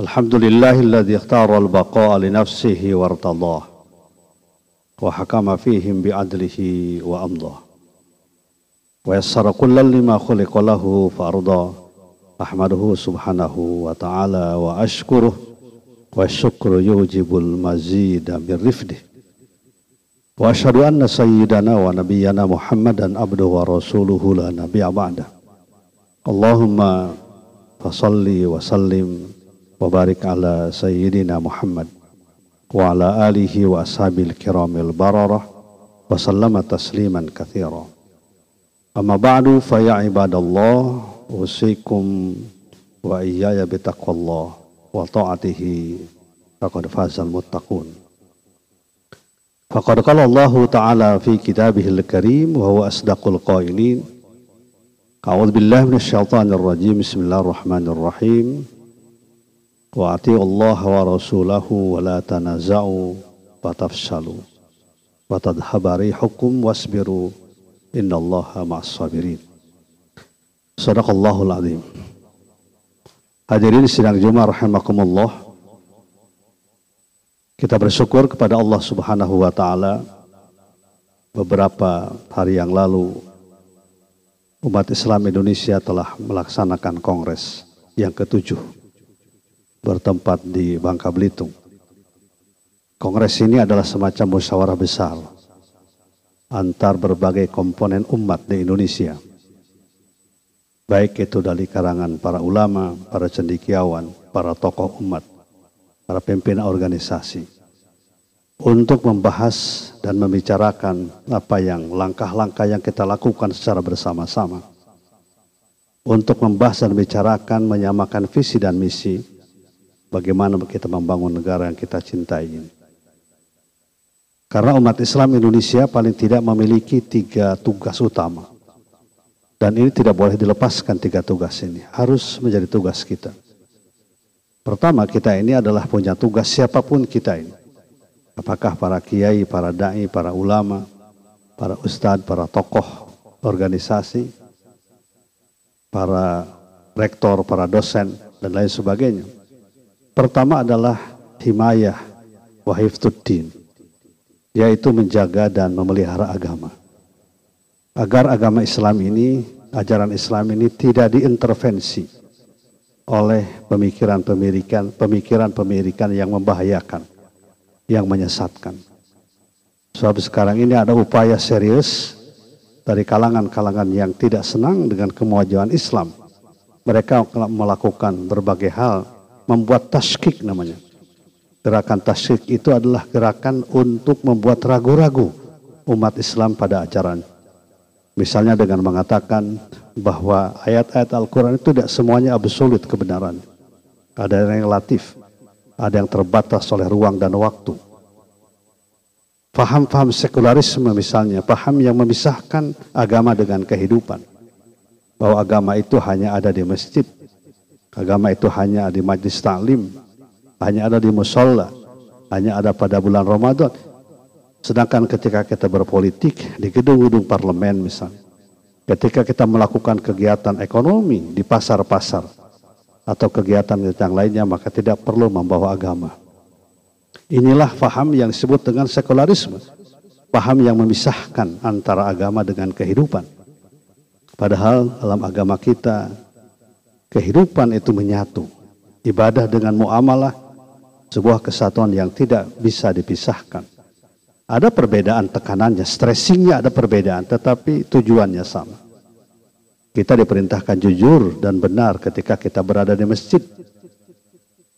الحمد لله الذي اختار البقاء لنفسه وارتضاه وحكم فيهم بعدله وأمضاه ويسر كلا لما خلق له فأرضاه أحمده سبحانه وتعالى وأشكره والشكر يوجب المزيد من رفده وأشهد أن سيدنا ونبينا محمدا عبده ورسوله لا نبي بعده اللهم فصل وسلم وبارك على سيدنا محمد وعلى آله وأصحابه الكرام البررة وسلم تسليما كثيرا أما بعد فيا عباد الله أوصيكم وإياي بتقوى الله وطاعته فقد فاز المتقون فقد قال الله تعالى في كتابه الكريم وهو أصدق القائلين أعوذ بالله من الشيطان الرجيم بسم الله الرحمن الرحيم Wa'ati Allah wa rasulahu wa la tanaza'u wa tafsalu wa tadhabari hukum wasbiru innallaha ma'as sabirin sadaqallahul azim. Hadirin sidang Jumat rahimakumullah. Kita bersyukur kepada Allah subhanahu wa ta'ala. Beberapa hari yang lalu umat Islam Indonesia telah melaksanakan kongres yang ketujuh bertempat di Bangka Belitung. Kongres ini adalah semacam musyawarah besar antar berbagai komponen umat di Indonesia. Baik itu dari karangan para ulama, para cendikiawan, para tokoh umat, para pimpinan organisasi. Untuk membahas dan membicarakan apa yang langkah-langkah yang kita lakukan secara bersama-sama. Untuk membahas dan membicarakan menyamakan visi dan misi bagaimana kita membangun negara yang kita cintai ini. Karena umat Islam Indonesia paling tidak memiliki tiga tugas utama. Dan ini tidak boleh dilepaskan tiga tugas ini. Harus menjadi tugas kita. Pertama kita ini adalah punya tugas siapa pun kita ini. Apakah para kiai, para da'i, para ulama, para ustadz, para tokoh organisasi, para rektor, para dosen, dan lain sebagainya Pertama adalah himayah wahiftuddin, yaitu menjaga dan memelihara agama. Agar agama Islam ini, ajaran Islam ini tidak diintervensi oleh pemikiran-pemikiran pemikiran-pemikiran yang membahayakan, yang menyesatkan. Sebab sekarang ini ada upaya serius dari kalangan-kalangan yang tidak senang dengan kemajuan Islam. Mereka melakukan berbagai hal membuat taskik namanya. Gerakan taskik itu adalah gerakan untuk membuat ragu-ragu umat Islam pada ajaran. Misalnya dengan mengatakan bahwa ayat-ayat Al-Quran itu tidak semuanya absolut kebenaran. Ada yang relatif, ada yang terbatas oleh ruang dan waktu. Faham-faham sekularisme misalnya, paham yang memisahkan agama dengan kehidupan. Bahwa agama itu hanya ada di masjid, Agama itu hanya di majlis taklim, hanya ada di musola, hanya ada pada bulan Ramadan. Sedangkan ketika kita berpolitik di gedung-gedung parlemen misalnya, ketika kita melakukan kegiatan ekonomi di pasar-pasar atau kegiatan yang lainnya, maka tidak perlu membawa agama. Inilah faham yang disebut dengan sekularisme. Paham yang memisahkan antara agama dengan kehidupan. Padahal dalam agama kita kehidupan itu menyatu. Ibadah dengan muamalah sebuah kesatuan yang tidak bisa dipisahkan. Ada perbedaan tekanannya, stressingnya ada perbedaan, tetapi tujuannya sama. Kita diperintahkan jujur dan benar ketika kita berada di masjid.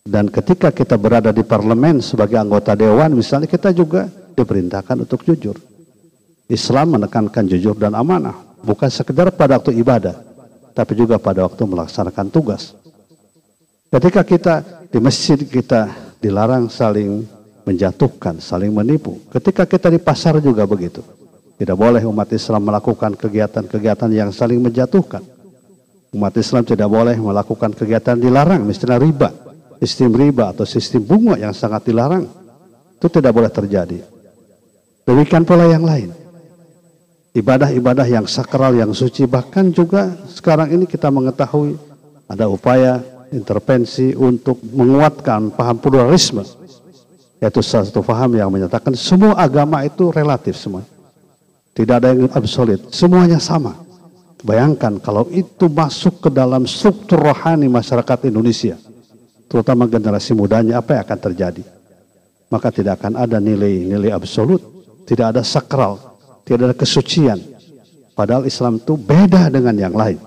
Dan ketika kita berada di parlemen sebagai anggota dewan, misalnya kita juga diperintahkan untuk jujur. Islam menekankan jujur dan amanah, bukan sekedar pada waktu ibadah, tapi juga pada waktu melaksanakan tugas. Ketika kita di masjid kita dilarang saling menjatuhkan, saling menipu. Ketika kita di pasar juga begitu. Tidak boleh umat Islam melakukan kegiatan-kegiatan yang saling menjatuhkan. Umat Islam tidak boleh melakukan kegiatan dilarang, misalnya riba, sistem riba atau sistem bunga yang sangat dilarang. Itu tidak boleh terjadi. Demikian pula yang lain ibadah-ibadah yang sakral, yang suci. Bahkan juga sekarang ini kita mengetahui ada upaya intervensi untuk menguatkan paham pluralisme. Yaitu satu paham yang menyatakan semua agama itu relatif semua. Tidak ada yang absolut, semuanya sama. Bayangkan kalau itu masuk ke dalam struktur rohani masyarakat Indonesia, terutama generasi mudanya, apa yang akan terjadi? Maka tidak akan ada nilai-nilai absolut, tidak ada sakral, tidak ada kesucian. Padahal Islam itu beda dengan yang lain.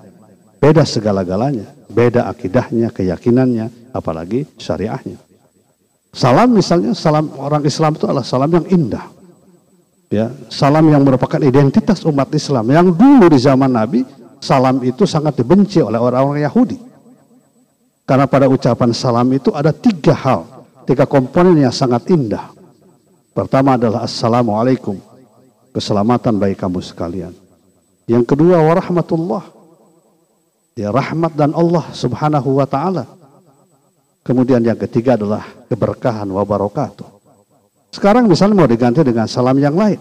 Beda segala-galanya, beda akidahnya, keyakinannya, apalagi syariahnya. Salam misalnya, salam orang Islam itu adalah salam yang indah ya salam yang merupakan identitas umat Islam yang dulu di zaman Nabi salam itu sangat dibenci oleh orang-orang Yahudi karena pada ucapan salam itu ada tiga hal tiga komponen yang sangat indah pertama adalah assalamualaikum keselamatan bagi kamu sekalian yang kedua warahmatullah ya rahmat dan Allah subhanahu wa ta'ala kemudian yang ketiga adalah keberkahan wa barakatuh sekarang misalnya mau diganti dengan salam yang lain.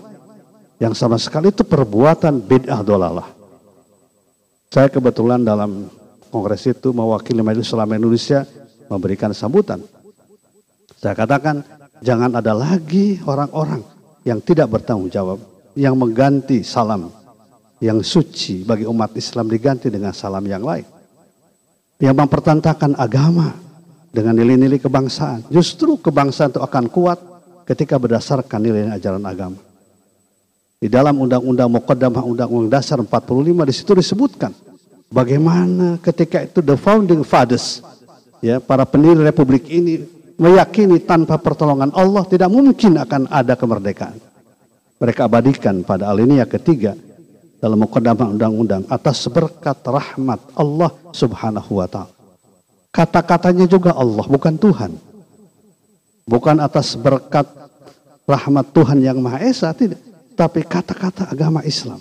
Yang sama sekali itu perbuatan bid'ah dolalah. Saya kebetulan dalam kongres itu mewakili Majelis Ulama Indonesia memberikan sambutan. Saya katakan jangan ada lagi orang-orang yang tidak bertanggung jawab yang mengganti salam yang suci bagi umat Islam diganti dengan salam yang lain. Yang mempertentangkan agama dengan nilai-nilai kebangsaan. Justru kebangsaan itu akan kuat ketika berdasarkan nilai ajaran agama. Di dalam Undang-Undang Muqaddamah Undang-Undang Dasar 45 di situ disebutkan bagaimana ketika itu the founding fathers ya para pendiri republik ini meyakini tanpa pertolongan Allah tidak mungkin akan ada kemerdekaan. Mereka abadikan pada alinea ketiga dalam Muqaddamah Undang-Undang atas berkat rahmat Allah Subhanahu wa taala. Kata-katanya juga Allah bukan Tuhan bukan atas berkat rahmat Tuhan yang Maha Esa tidak, tapi kata-kata agama Islam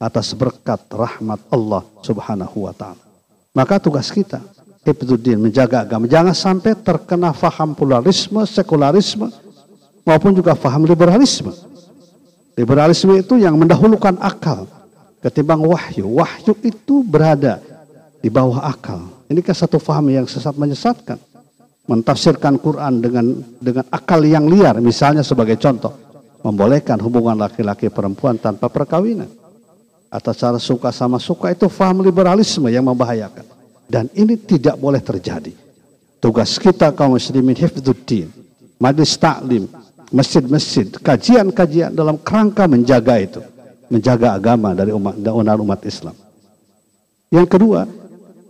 atas berkat rahmat Allah Subhanahu wa taala. Maka tugas kita Ibtuddin menjaga agama jangan sampai terkena faham pluralisme, sekularisme maupun juga faham liberalisme. Liberalisme itu yang mendahulukan akal ketimbang wahyu. Wahyu itu berada di bawah akal. Ini kan satu faham yang sesat menyesatkan mentafsirkan Quran dengan dengan akal yang liar misalnya sebagai contoh membolehkan hubungan laki-laki perempuan tanpa perkawinan atas cara suka sama suka itu faham liberalisme yang membahayakan dan ini tidak boleh terjadi tugas kita kaum muslimin hifdzuddin majlis taklim masjid-masjid kajian-kajian dalam kerangka menjaga itu menjaga agama dari umat umat, umat Islam yang kedua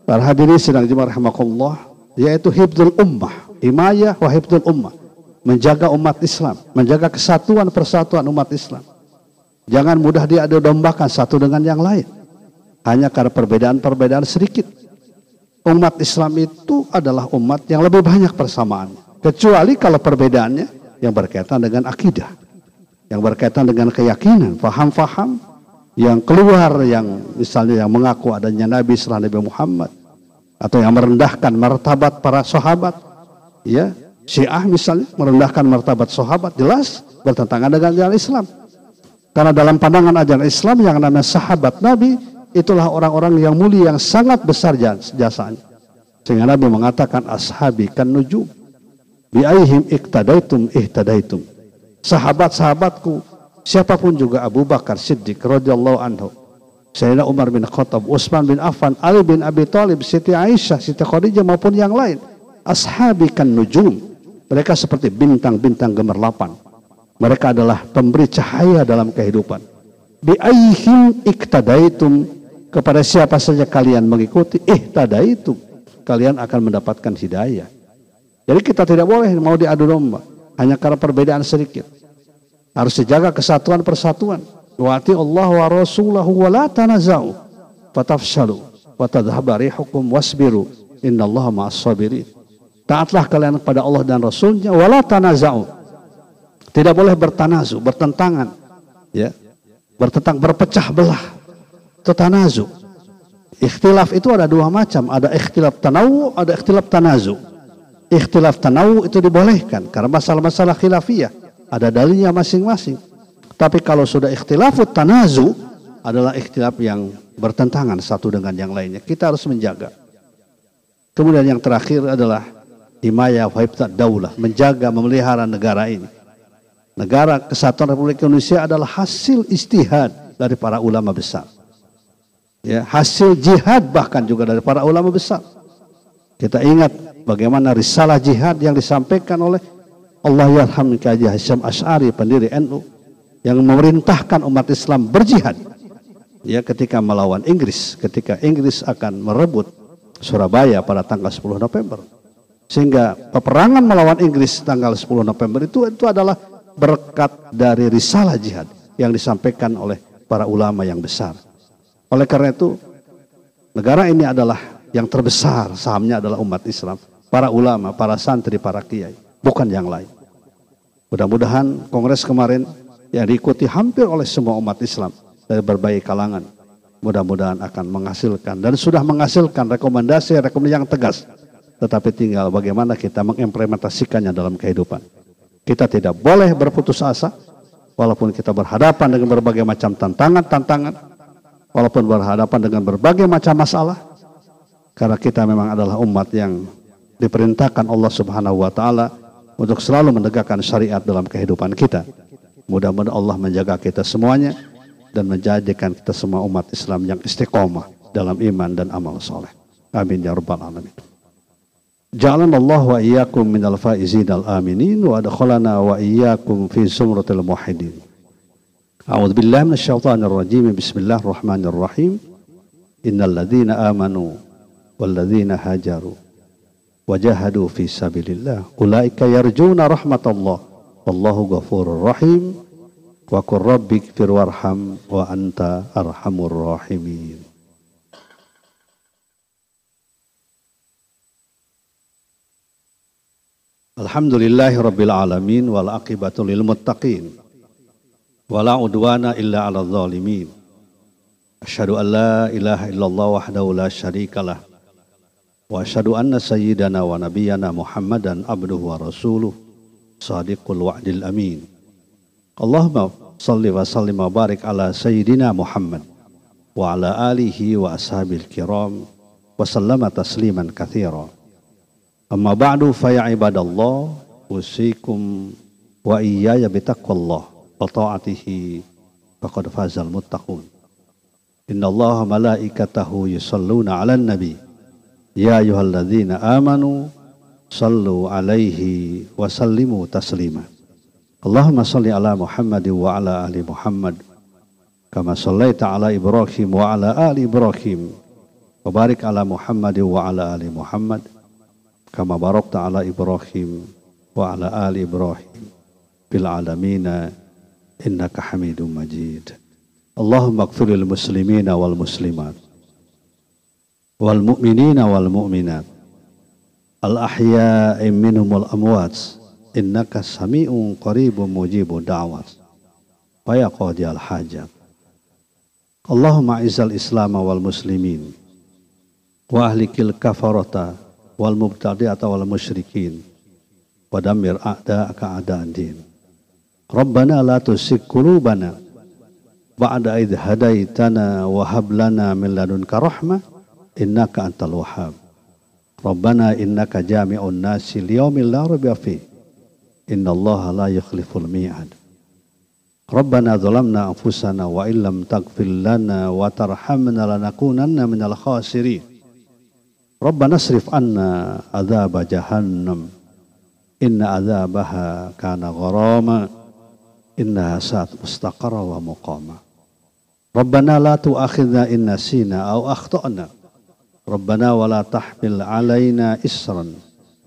para hadirin sedang jemaah rahimakumullah yaitu hibdul ummah, himayah wa hibdul ummah. Menjaga umat Islam, menjaga kesatuan persatuan umat Islam. Jangan mudah diadu dombakan satu dengan yang lain. Hanya karena perbedaan-perbedaan sedikit. Umat Islam itu adalah umat yang lebih banyak persamaan. Kecuali kalau perbedaannya yang berkaitan dengan akidah. Yang berkaitan dengan keyakinan, faham-faham yang keluar yang misalnya yang mengaku adanya Nabi setelah Nabi Muhammad atau yang merendahkan martabat para sahabat ya Syiah misalnya merendahkan martabat sahabat jelas bertentangan dengan ajaran Islam karena dalam pandangan ajaran Islam yang namanya sahabat Nabi itulah orang-orang yang mulia yang sangat besar jasanya sehingga Nabi mengatakan ashabi kan nujum bi aihim iktadaitum ihtadaitum sahabat-sahabatku siapa pun juga Abu Bakar Siddiq radhiyallahu anhu Sayyidina Umar bin Khattab, Utsman bin Affan, Ali bin Abi Thalib, Siti Aisyah, Siti Khadijah maupun yang lain. Ashabi kan nujum. Mereka seperti bintang-bintang gemerlapan. Mereka adalah pemberi cahaya dalam kehidupan. Bi aihim iktadaitum kepada siapa saja kalian mengikuti ihtadaitum kalian akan mendapatkan hidayah. Jadi kita tidak boleh mau diadu domba. Hanya karena perbedaan sedikit. Harus dijaga kesatuan persatuan. Wa Allah wa rasulahu wa la tanaza'u. Fatafshalu wa tadhhaba rihukum wasbiru. Innallaha ma'as sabirin. Taatlah kalian kepada Allah dan Rasulnya wala tanaza'u. Tidak boleh bertanazu bertentangan ya. Bertentang berpecah belah. Itu tanazu ikhtilaf itu ada dua macam. Ada ikhtilaf tanawu ada ikhtilaf tanazu ikhtilaf tanawu itu dibolehkan karena masalah-masalah khilafiyah ada dalilnya masing-masing tapi kalau sudah ikhtilafut tanazu adalah ikhtilaf yang bertentangan satu dengan yang lainnya. Kita harus menjaga. Kemudian yang terakhir adalah himayah waibtat daulah, menjaga memelihara negara ini. Negara Kesatuan Republik Indonesia adalah hasil istihad dari para ulama besar. Ya, hasil jihad bahkan juga dari para ulama besar. Kita ingat bagaimana risalah jihad yang disampaikan oleh Allah Yarham Kaji Hasyam Ash'ari pendiri NU yang memerintahkan umat Islam berjihad ya ketika melawan Inggris ketika Inggris akan merebut Surabaya pada tanggal 10 November. Sehingga peperangan melawan Inggris tanggal 10 November itu itu adalah berkat dari risalah jihad yang disampaikan oleh para ulama yang besar. Oleh karena itu negara ini adalah yang terbesar sahamnya adalah umat Islam para ulama para santri para kiai bukan yang lain mudah-mudahan kongres kemarin yang diikuti hampir oleh semua umat Islam dari berbagai kalangan. Mudah-mudahan akan menghasilkan dan sudah menghasilkan rekomendasi-rekomendasi yang tegas. Tetapi tinggal bagaimana kita mengimplementasikannya dalam kehidupan. Kita tidak boleh berputus asa walaupun kita berhadapan dengan berbagai macam tantangan-tantangan, walaupun berhadapan dengan berbagai macam masalah, karena kita memang adalah umat yang diperintahkan Allah Subhanahu wa taala untuk selalu menegakkan syariat dalam kehidupan kita. Mudah-mudahan Allah menjaga kita semuanya dan menjadikan kita semua umat Islam yang istiqomah dalam iman dan amal soleh. Amin ya rabbal alamin. Ja'alan Allah wa iyyakum minal faizin al aminin wa adkhalana wa iyyakum fi sumratil muwahhidin. A'udzu billahi minasyaitonir rajim. Bismillahirrahmanirrahim. Innal ladzina amanu wal ladzina hajaru wajahadu fi sabilillah ulaika yarjuna rahmatallah wallahu ghafurur rahim wa qur rabbik firwarham wa anta arhamur rahimin Alhamdulillahi rabbil alamin wal aqibatu lil muttaqin. Wala udwana illa 'alal zalimin. Asyhadu an la ilaha illallah wahdahu la syarikalah wa asyhadu anna sayyidana wa nabiyyana Muhammadan abduhu wa rasuluh sadiqul wa'dil amin. Allahumma salli wa sallim wa barik ala sayyidina Muhammad wa ala alihi wa ashabil kiram wa sallama tasliman kathira. Amma ba'du fa ya ibadallah usikum wa iyaya bitaqwallah wa ta'atihi Ya ayyuhalladzina amanu sallu alaihi wa sallimu taslima. Allahumma salli ala Muhammad wa ala ali Muhammad kama sallaita ala Ibrahim wa ala ali Ibrahim wa barik ala Muhammad wa ala ali Muhammad kama barakta ala Ibrahim wa ala ali Ibrahim fil alamina innaka Hamidum Majid. Allahumma lil muslimina wal muslimat wal mu'minina wal mu'minat. Al ahya'i minhum wal amwat. Innaka sami'un qaribun mujibud da'wat. Wa ya qadi al hajat. Allahumma izal islam wal muslimin. Wa ahlikil kafarata wal mubtadi'ata wal musyrikin. Wa damir a'da'aka a'da'an din. Rabbana la tusik qulubana ba'da idh hadaitana wa hab lana min ladunka rahmah innaka antal wahhab. Rabbana innaka jami'un nasi liyaumil la raiba fi. Innallaha la yukhliful mi'ad. Rabbana zalamna anfusana wa illam taghfir lana wa tarhamna lanakunanna minal khasirin. Rabbana asrif anna adzab jahannam. Inna adzabaha kana gharama. Innaha sa'at mustaqarra wa muqama. Rabbana la tu'akhidna in nasina aw akhtana Rabbana wala tahmil alaina isran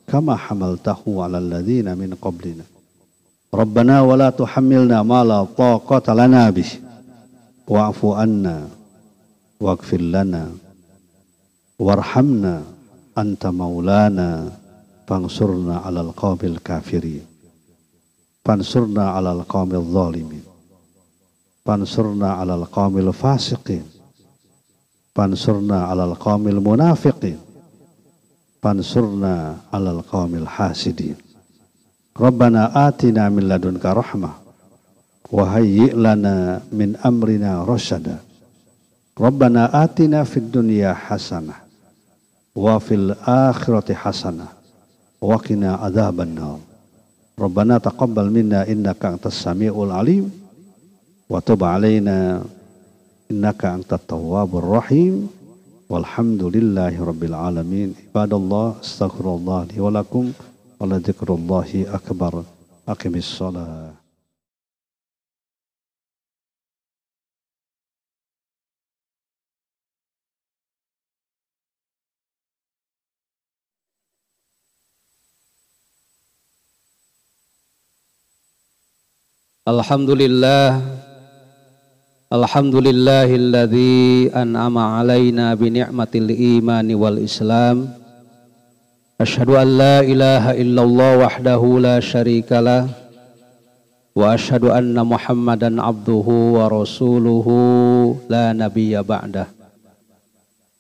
kama hamaltahu ala alladhina min qablina. Rabbana wala tuhammilna ma la taqata anna waghfir lana warhamna anta maulana fansurna alal kafirin. Fansurna alal qawmil. Fansurna alal qawmil. Fansurna alal qawmil munafiqin. Fansurna alal qawmil hasidin. Rabbana atina min ladunka rahmah. Wahayyi lana min amrina rasyada. Rabbana atina fid dunya hasanah. wa fil akhirati hasanah wa qina adzaban nar. Rabbana taqabbal minna innaka antas samiul alim wa tub alaina إنك أنت التواب الرحيم. والحمد لله رب العالمين. عباد الله استغفر الله لي ولكم ولذكر الله أكبر. أقم الصلاة. الحمد لله Alhamdulillahilladzi an'ama alaina bi ni'matil imani wal islam. Asyhadu an la ilaha illallah wahdahu la syarikalah wa asyhadu anna Muhammadan abduhu wa rasuluhu la nabiyya ba'dah.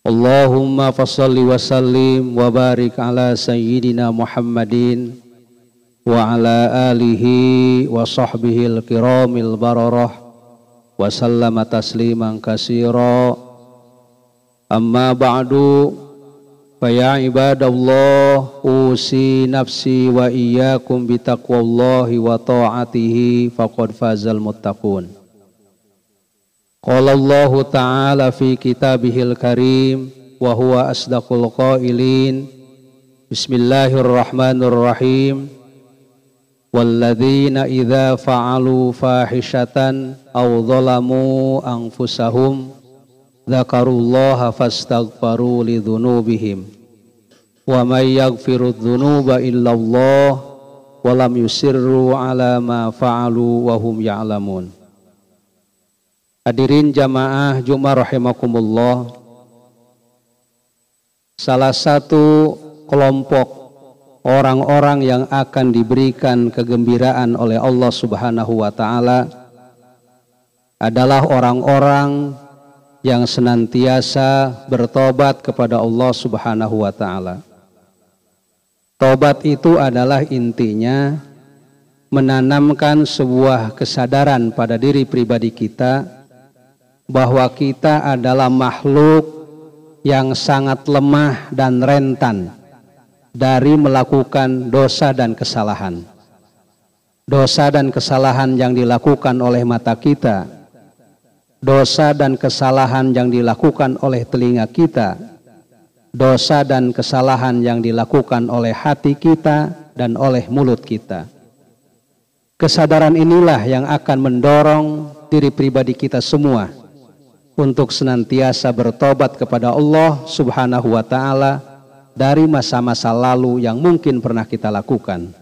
Allahumma fassalli wa sallim wa barik ala sayyidina Muhammadin wa ala alihi wa sahbihi al-kiramil bararah wa sallama tasliman kasira amma usi nafsi wa iyyakum bi taqwallahi wa ta'atihi faqad fazal muttaqun qala Allah ta'ala fi kitabihil karim wa huwa asdaqul qailin walladzina idza fa'alu fahishatan aw zalamu anfusahum dzakarullaha fastaghfaru lidzunubihim wa may yaghfiru dzunuba illallah wa lam yusirru ala ma fa'alu Hadirin jamaah Jumat rahimakumullah. Salah satu kelompok orang-orang yang akan diberikan kegembiraan oleh Allah Subhanahu wa taala adalah orang-orang yang senantiasa bertobat kepada Allah Subhanahu wa taala. Tobat itu adalah intinya menanamkan sebuah kesadaran pada diri pribadi kita bahwa kita adalah makhluk yang sangat lemah dan rentan dari melakukan dosa dan kesalahan. Dosa dan kesalahan yang dilakukan oleh mata kita, dosa dan kesalahan yang dilakukan oleh telinga kita, dosa dan kesalahan yang dilakukan oleh hati kita dan oleh mulut kita. Kesadaran inilah yang akan mendorong diri pribadi kita semua untuk senantiasa bertobat kepada Allah Subhanahu wa taala dari masa-masa lalu yang mungkin pernah kita lakukan.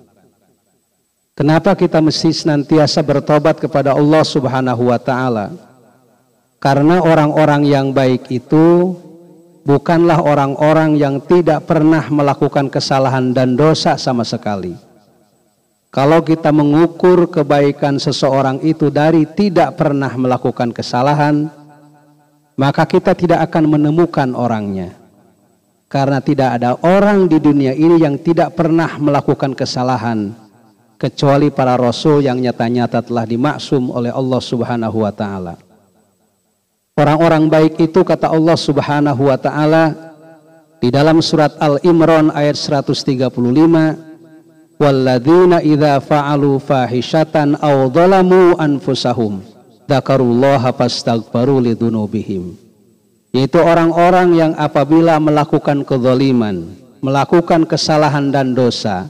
Kenapa kita mesti senantiasa bertobat kepada Allah Subhanahu wa taala? Karena orang-orang yang baik itu bukanlah orang-orang yang tidak pernah melakukan kesalahan dan dosa sama sekali. Kalau kita mengukur kebaikan seseorang itu dari tidak pernah melakukan kesalahan, maka kita tidak akan menemukan orangnya. Karena tidak ada orang di dunia ini yang tidak pernah melakukan kesalahan kecuali para rasul yang nyata-nyata telah dimaksum oleh Allah Subhanahu wa taala. Orang-orang baik itu kata Allah Subhanahu wa taala di dalam surat Al-Imran ayat 135 walladzina idza fa'alu fahishatan aw dhalamu anfusahum dzakarullaha fastaghfaru lidzunubihim yaitu orang-orang yang apabila melakukan kezaliman, melakukan kesalahan dan dosa,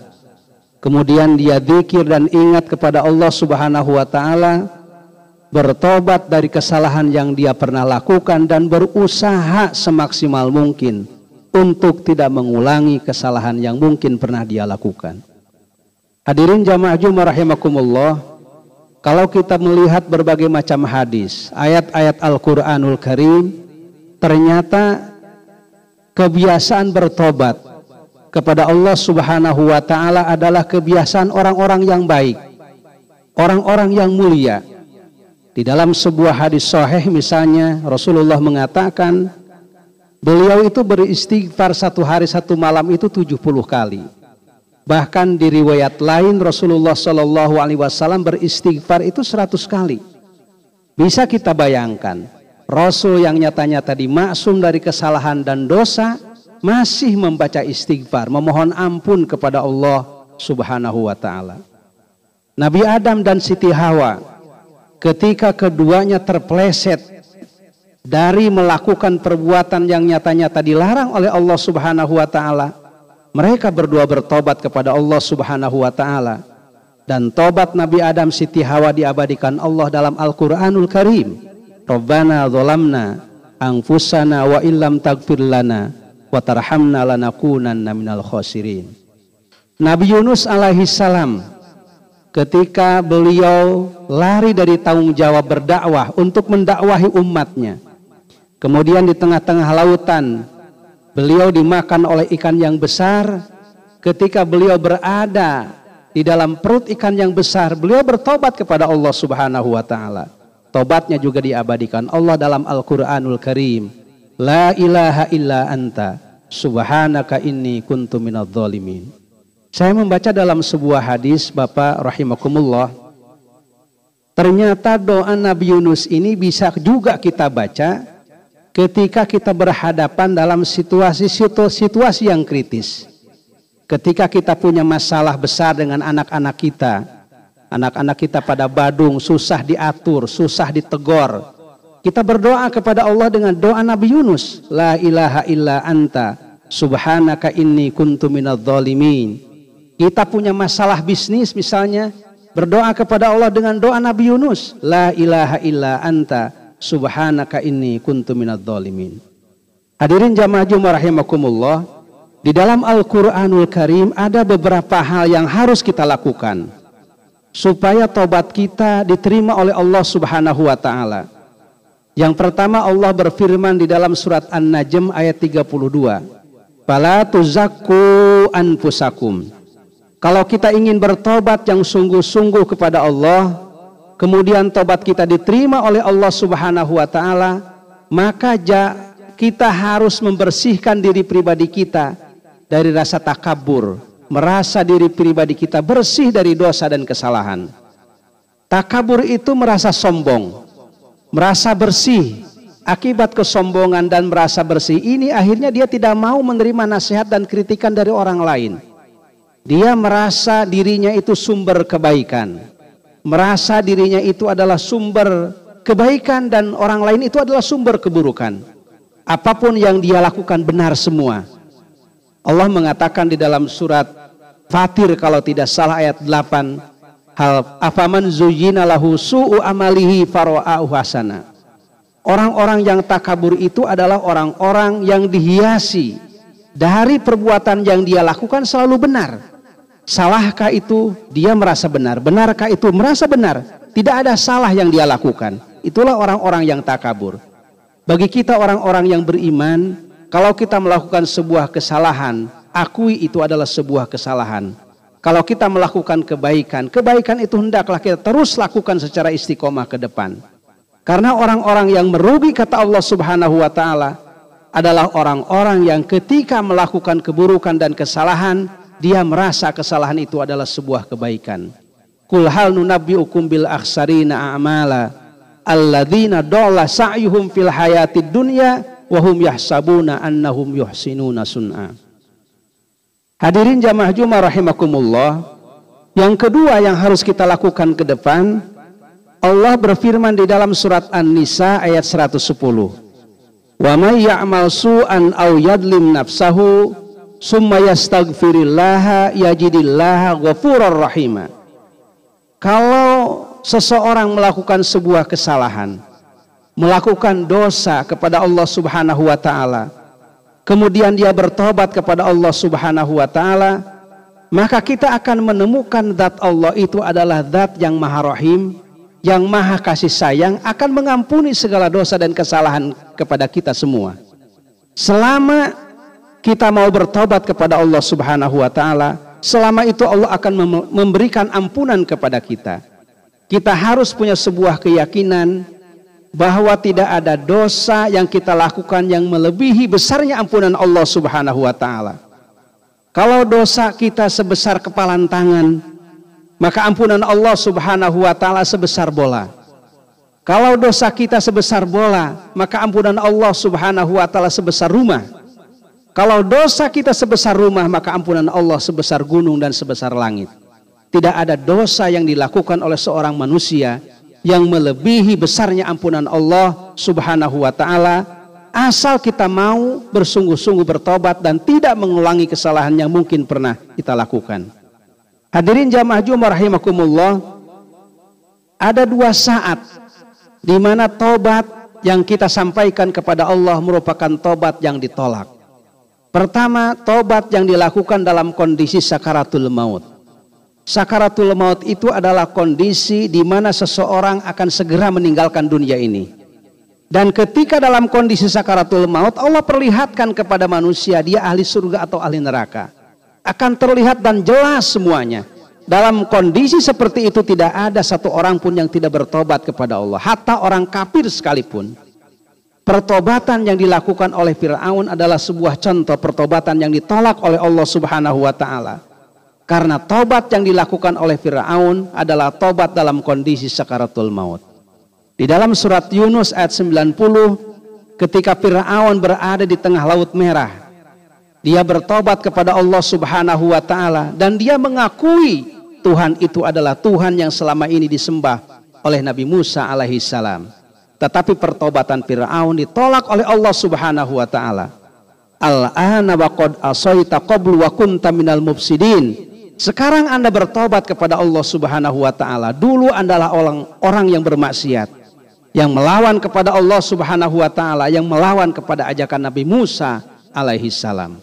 kemudian dia zikir dan ingat kepada Allah Subhanahu wa taala, bertobat dari kesalahan yang dia pernah lakukan dan berusaha semaksimal mungkin untuk tidak mengulangi kesalahan yang mungkin pernah dia lakukan. Hadirin jamaah Jumat rahimakumullah, kalau kita melihat berbagai macam hadis, ayat-ayat Al-Qur'anul Karim ternyata kebiasaan bertobat kepada Allah Subhanahu wa taala adalah kebiasaan orang-orang yang baik, orang-orang yang mulia. Di dalam sebuah hadis sahih misalnya Rasulullah mengatakan beliau itu beristighfar satu hari satu malam itu 70 kali. Bahkan di riwayat lain Rasulullah Shallallahu Alaihi Wasallam beristighfar itu 100 kali. Bisa kita bayangkan Rasul yang nyata-nyata dimaksum dari kesalahan dan dosa masih membaca istighfar, memohon ampun kepada Allah Subhanahu wa taala. Nabi Adam dan Siti Hawa ketika keduanya terpleset dari melakukan perbuatan yang nyata-nyata dilarang oleh Allah Subhanahu wa taala, mereka berdua bertobat kepada Allah Subhanahu wa taala. Dan tobat Nabi Adam Siti Hawa diabadikan Allah dalam Al-Qur'anul Karim. Rabbana dzalamna anfusana wa illam tagfir lana wa tarhamna lanakunanna minal khasirin. Nabi Yunus alaihi salam ketika beliau lari dari tanggung jawab berdakwah untuk mendakwahi umatnya. Kemudian di tengah-tengah lautan beliau dimakan oleh ikan yang besar. Ketika beliau berada di dalam perut ikan yang besar, beliau bertobat kepada Allah Subhanahu wa taala. Tobatnya juga diabadikan Allah dalam Al-Qur'anul Karim. La ilaha illa anta subhanaka inni kuntu dhalimin. Saya membaca dalam sebuah hadis Bapak rahimakumullah. Ternyata doa Nabi Yunus ini bisa juga kita baca ketika kita berhadapan dalam situasi-situasi yang kritis. Ketika kita punya masalah besar dengan anak-anak kita, anak-anak kita pada badung, susah diatur, susah ditegor. Kita berdoa kepada Allah dengan doa Nabi Yunus, La ilaha illa anta, subhanaka inni kuntu minadh dhalimin. Kita punya masalah bisnis misalnya, berdoa kepada Allah dengan doa Nabi Yunus, la ilaha illa anta subhanaka inni kuntu minadh dhalimin. Hadirin jamaah Jumat rahimakumullah, di dalam Al-Qur'anul Karim ada beberapa hal yang harus kita lakukan supaya tobat kita diterima oleh Allah Subhanahu wa taala. Yang pertama Allah berfirman di dalam surat An-Najm ayat 32. Fala tuzakku anfusakum kalau kita ingin bertobat yang sungguh-sungguh kepada Allah, kemudian tobat kita diterima oleh Allah Subhanahu wa taala, maka kita harus membersihkan diri pribadi kita dari rasa takabur, merasa diri pribadi kita bersih dari dosa dan kesalahan. Takabur itu merasa sombong, merasa bersih, akibat kesombongan dan merasa bersih ini akhirnya dia tidak mau menerima nasihat dan kritikan dari orang lain. Dia merasa dirinya itu sumber kebaikan. Merasa dirinya itu adalah sumber kebaikan dan orang lain itu adalah sumber keburukan. Apa pun yang dia lakukan benar semua. Allah mengatakan di dalam surat Fatir kalau tidak salah ayat 8 hal afaman zuyyina lahu su'u amalihi fara'ahu hasana. Orang-orang yang takabur itu adalah orang-orang yang dihiasi dari perbuatan yang dia lakukan selalu benar. Salahkah itu dia merasa benar, benarkah itu merasa benar. Tidak ada salah yang dia lakukan. Itulah orang-orang yang takabur. Bagi kita orang-orang yang beriman, kalau kita melakukan sebuah kesalahan, akui itu adalah sebuah kesalahan. Kalau kita melakukan kebaikan, kebaikan itu hendaklah kita terus lakukan secara istiqomah ke depan. Karena orang-orang yang merugi kata Allah Subhanahu wa taala adalah orang-orang yang ketika melakukan keburukan dan kesalahan dia merasa kesalahan itu adalah sebuah kebaikan. Kul hal nunabbiukum bil akhsarina a'mala alladzina dalla sa'yuhum fil hayatid dunya wa hum yahsabuna annahum yuhsinuna sun'a. Hadirin jamaah Jumat rahimakumullah. Yang kedua yang harus kita lakukan ke depan Allah berfirman di dalam surat An-Nisa ayat 110. Wa may ya'mal su'an aw yadlim nafsahu summa yastaghfirillaha yajidillaha ghafurur rahima. Kalau seseorang melakukan sebuah kesalahan, melakukan dosa kepada Allah Subhanahu wa taala, kemudian dia bertobat kepada Allah Subhanahu wa taala, maka kita akan menemukan zat Allah itu adalah zat yang Maha Rahim, yang Maha Kasih Sayang akan mengampuni segala dosa dan kesalahan kepada kita semua. Selama kita mau bertobat kepada Allah Subhanahu wa taala, selama itu Allah akan memberikan ampunan kepada kita. Kita harus punya sebuah keyakinan bahwa tidak ada dosa yang kita lakukan yang melebihi besarnya ampunan Allah Subhanahu wa taala. Kalau dosa kita sebesar kepalan tangan, maka ampunan Allah Subhanahu wa taala sebesar bola. Kalau dosa kita sebesar bola, maka ampunan Allah Subhanahu wa taala sebesar rumah. Kalau dosa kita sebesar rumah, maka ampunan Allah sebesar gunung dan sebesar langit. Tidak ada dosa yang dilakukan oleh seorang manusia yang melebihi besarnya ampunan Allah Subhanahu wa taala asal kita mau bersungguh-sungguh bertobat dan tidak mengulangi kesalahan yang mungkin pernah kita lakukan. Hadirin jamaah Jumat rahimakumullah, ada dua saat di mana tobat yang kita sampaikan kepada Allah merupakan tobat yang ditolak. Pertama, tobat yang dilakukan dalam kondisi sakaratul maut. Sakaratul maut itu adalah kondisi di mana seseorang akan segera meninggalkan dunia ini. Dan ketika dalam kondisi sakaratul maut, Allah perlihatkan kepada manusia dia ahli surga atau ahli neraka. Akan terlihat dan jelas semuanya. Dalam kondisi seperti itu tidak ada satu orang pun yang tidak bertobat kepada Allah. Hatta orang kafir sekalipun. Pertobatan yang dilakukan oleh Firaun adalah sebuah contoh pertobatan yang ditolak oleh Allah Subhanahu wa taala. Karena tobat yang dilakukan oleh Firaun adalah tobat dalam kondisi sakaratul maut. Di dalam surat Yunus ayat 90 ketika Firaun berada di tengah laut merah, dia bertobat kepada Allah Subhanahu wa taala dan dia mengakui Tuhan itu adalah Tuhan yang selama ini disembah oleh Nabi Musa alaihi salam. Tetapi pertobatan Fir'aun ditolak oleh Allah subhanahu wa ta'ala. Al-ana wa qad asaita qablu wa kunta minal mufsidin. Sekarang Anda bertobat kepada Allah subhanahu wa ta'ala. Dulu Anda adalah orang, orang yang bermaksiat. Yang melawan kepada Allah subhanahu wa ta'ala. Yang melawan kepada ajakan Nabi Musa alaihi salam.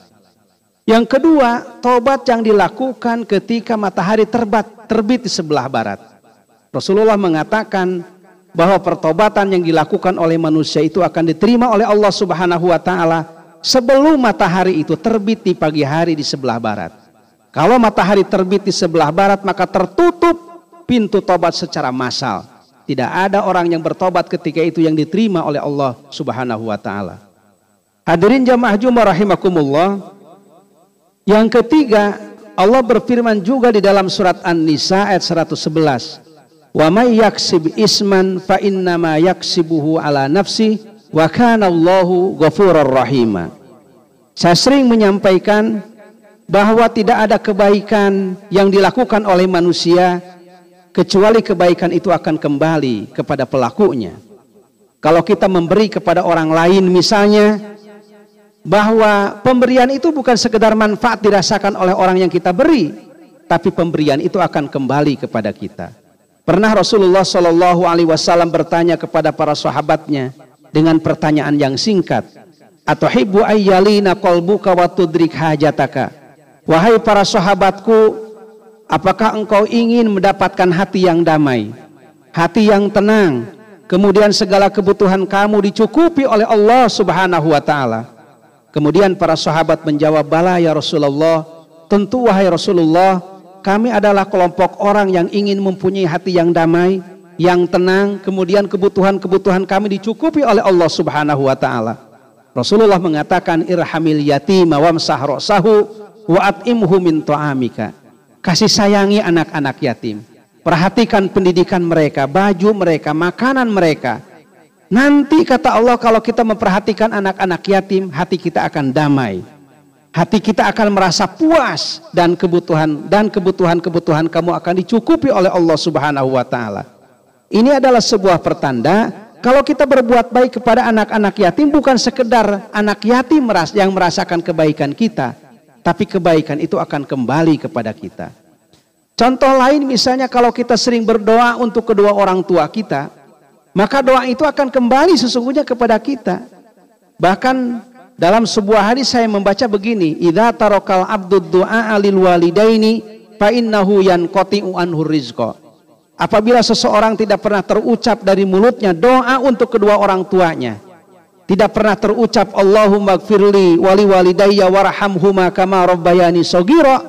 Yang kedua, tobat yang dilakukan ketika matahari terbat, terbit di sebelah barat. Rasulullah mengatakan, bahwa pertobatan yang dilakukan oleh manusia itu akan diterima oleh Allah Subhanahu wa taala sebelum matahari itu terbit di pagi hari di sebelah barat. Kalau matahari terbit di sebelah barat maka tertutup pintu tobat secara massal. Tidak ada orang yang bertobat ketika itu yang diterima oleh Allah Subhanahu wa taala. Hadirin jamaah Jumat rahimakumullah. Yang ketiga, Allah berfirman juga di dalam surat An-Nisa ayat 111. Wa may yaksib isman fa innama yaksibuhu ala nafsi wa kana Allahu ghafurur rahima. Saya sering menyampaikan bahwa tidak ada kebaikan yang dilakukan oleh manusia kecuali kebaikan itu akan kembali kepada pelakunya. Kalau kita memberi kepada orang lain misalnya bahwa pemberian itu bukan sekedar manfaat dirasakan oleh orang yang kita beri, tapi pemberian itu akan kembali kepada kita. Pernah Rasulullah Shallallahu Alaihi Wasallam bertanya kepada para sahabatnya dengan pertanyaan yang singkat. Atau hibu ayyalina kolbuka wa tudrik hajataka. Wahai para sahabatku, apakah engkau ingin mendapatkan hati yang damai, hati yang tenang, kemudian segala kebutuhan kamu dicukupi oleh Allah Subhanahu wa taala? Kemudian para sahabat menjawab, "Bala ya Rasulullah." Tentu wahai Rasulullah, kami adalah kelompok orang yang ingin mempunyai hati yang damai, yang tenang, kemudian kebutuhan-kebutuhan kami dicukupi oleh Allah Subhanahu wa taala. Rasulullah mengatakan irhamil yatim wamsah ra'sahu wa at'imhu min ta'amika. Kasih sayangi anak-anak yatim. Perhatikan pendidikan mereka, baju mereka, makanan mereka. Nanti kata Allah kalau kita memperhatikan anak-anak yatim, hati kita akan damai hati kita akan merasa puas dan kebutuhan dan kebutuhan-kebutuhan kamu akan dicukupi oleh Allah Subhanahu wa taala. Ini adalah sebuah pertanda kalau kita berbuat baik kepada anak-anak yatim bukan sekedar anak yatim yang merasakan kebaikan kita, tapi kebaikan itu akan kembali kepada kita. Contoh lain misalnya kalau kita sering berdoa untuk kedua orang tua kita, maka doa itu akan kembali sesungguhnya kepada kita. Bahkan dalam sebuah hadis saya membaca begini, "Idza tarakal abdu du'a lil walidaini fa innahu yanqati'u anhu rizqa." Apabila seseorang tidak pernah terucap dari mulutnya doa untuk kedua orang tuanya, tidak pernah terucap Allahumma gfirli wali walidayya warhamhuma kama rabbayani sogira,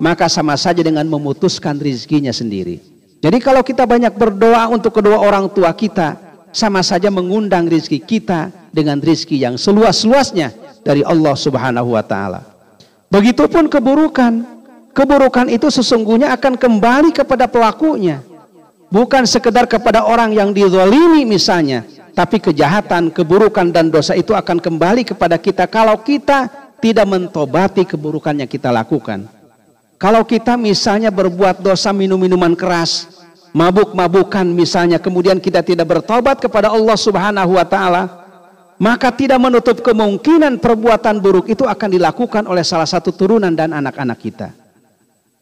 maka sama saja dengan memutuskan rizkinya sendiri. Jadi kalau kita banyak berdoa untuk kedua orang tua kita, sama saja mengundang rizki kita dengan rizki yang seluas-luasnya dari Allah subhanahu wa ta'ala. Begitupun keburukan. Keburukan itu sesungguhnya akan kembali kepada pelakunya. Bukan sekedar kepada orang yang dizalimi misalnya. Tapi kejahatan, keburukan dan dosa itu akan kembali kepada kita kalau kita tidak mentobati keburukan yang kita lakukan. Kalau kita misalnya berbuat dosa minum-minuman keras, mabuk-mabukan misalnya, kemudian kita tidak bertobat kepada Allah Subhanahu wa taala, maka tidak menutup kemungkinan perbuatan buruk itu akan dilakukan oleh salah satu turunan dan anak-anak kita.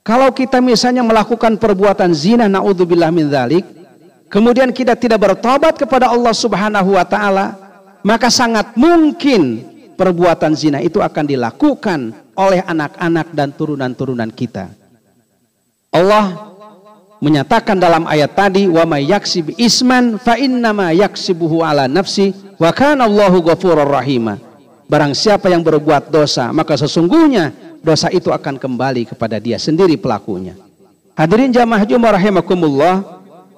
Kalau kita misalnya melakukan perbuatan zina naudzubillah min dzalik, kemudian kita tidak bertobat kepada Allah Subhanahu wa taala, maka sangat mungkin perbuatan zina itu akan dilakukan oleh anak-anak dan turunan-turunan kita. Allah menyatakan dalam ayat tadi wa may yaksib isman fa innama yaksibuhu ala nafsi wa kana Allahu ghafurur rahima. Barang siapa yang berbuat dosa maka sesungguhnya dosa itu akan kembali kepada dia sendiri pelakunya. Hadirin jamaah Jumat rahimakumullah.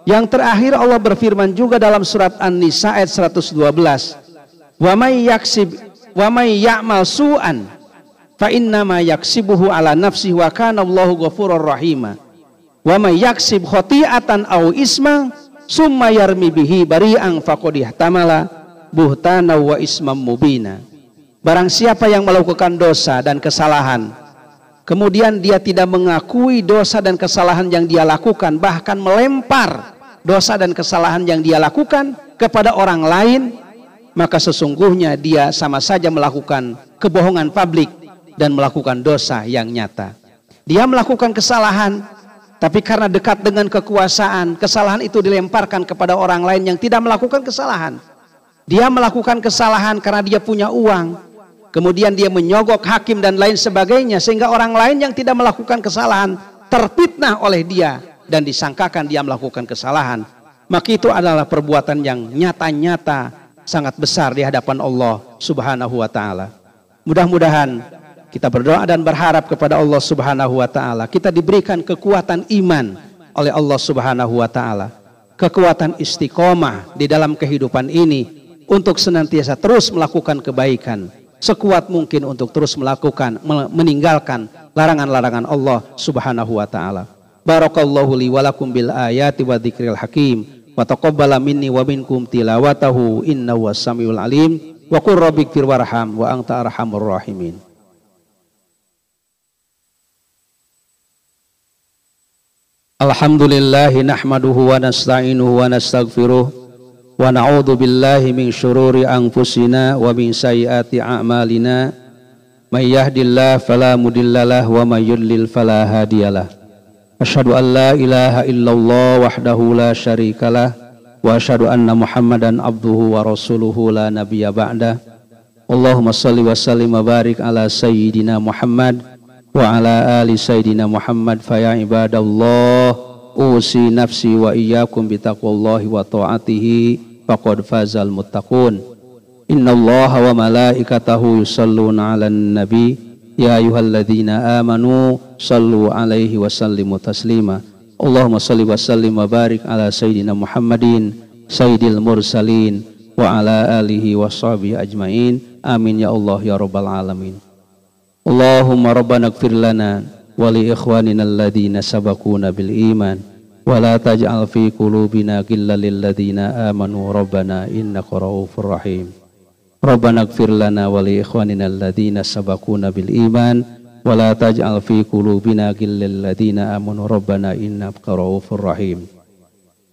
Yang terakhir Allah berfirman juga dalam surat An-Nisa ayat 112. Wa may yaksib wa may ya'mal su'an fa innama yaksibuhu ala nafsi wa kana Allahu ghafurur rahima wa may yaksib khati'atan aw isma summa yarmi bihi bari'an faqad ihtamala buhtana wa ismam mubina barang siapa yang melakukan dosa dan kesalahan kemudian dia tidak mengakui dosa dan kesalahan yang dia lakukan bahkan melempar dosa dan kesalahan yang dia lakukan kepada orang lain maka sesungguhnya dia sama saja melakukan kebohongan publik dan melakukan dosa yang nyata. Dia melakukan kesalahan, tapi karena dekat dengan kekuasaan, kesalahan itu dilemparkan kepada orang lain yang tidak melakukan kesalahan. Dia melakukan kesalahan karena dia punya uang, kemudian dia menyogok hakim dan lain sebagainya, sehingga orang lain yang tidak melakukan kesalahan terfitnah oleh dia dan disangkakan dia melakukan kesalahan. Maka itu adalah perbuatan yang nyata-nyata sangat besar di hadapan Allah Subhanahu wa taala. Mudah-mudahan kita berdoa dan berharap kepada Allah Subhanahu wa taala kita diberikan kekuatan iman oleh Allah Subhanahu wa taala. Kekuatan istiqomah di dalam kehidupan ini untuk senantiasa terus melakukan kebaikan sekuat mungkin untuk terus melakukan meninggalkan larangan-larangan Allah Subhanahu wa taala. Barakallahu li walakum bil ayati wa dzikril hakim. Wa taqabbala minni wa minkum tilawatahu. Innahu was-samiul alim. Wa qur rabbighfir warham wa anta arhamur rahimin. Alhamdulillahi nahmaduhu wa nasta'inuhu wa nastaghfiruh. Wa na'udzu billahi min syururi anfusina wa min sayyiati a'malina. May yahdillahu fala mudhillalah wa may yudlil fala hadiyalah Asyhadu an la ilaha illallah wahdahu la syarikalah wa asyhadu anna Muhammadan abduhu wa rasuluhu la nabiyya ba'da. Allahumma salli wa sallim wa barik ala sayyidina Muhammad wa ala ali sayyidina Muhammad fa ya ibadallah usi nafsi wa iyyakum bi taqwallahi wa ta'atihi faqad fazal muttaqun. Innallaha wa Ya ayyuhalladzina amanu sallu alaihi wa sallimu taslima. Allahumma salli wa sallim wa barik ala sayyidina Muhammadin sayyidil mursalin wa ala alihi wa sahbihi ajmain. Amin ya Allah ya rabbal alamin. Allahumma rabbana ighfir lana wa li ikhwanina alladhina sabaquna bil ربنا اغفر لنا ولإخواننا الذين سبقونا بالإيمان ولا تجعل في قلوبنا غلا للذين آمنوا. ربنا إنك رؤوف رحيم.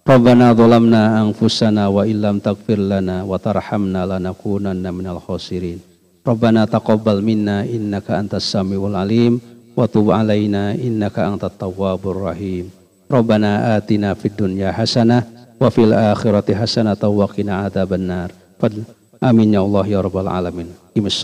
ربنا ظلمنا أنفسنا وإن لم تغفر لنا وترحمنا لنكونن من الخاسرين. ربنا تقبل منا إنك أنت السميع العليم وتب علينا إنك أنت التواب الرحيم. ربنا آتنا في الدنيا حسنة وفي الآخرة حسنة وقنا عذاب النار. فضل Amin ya Allah ya rabbal alamin. Imis.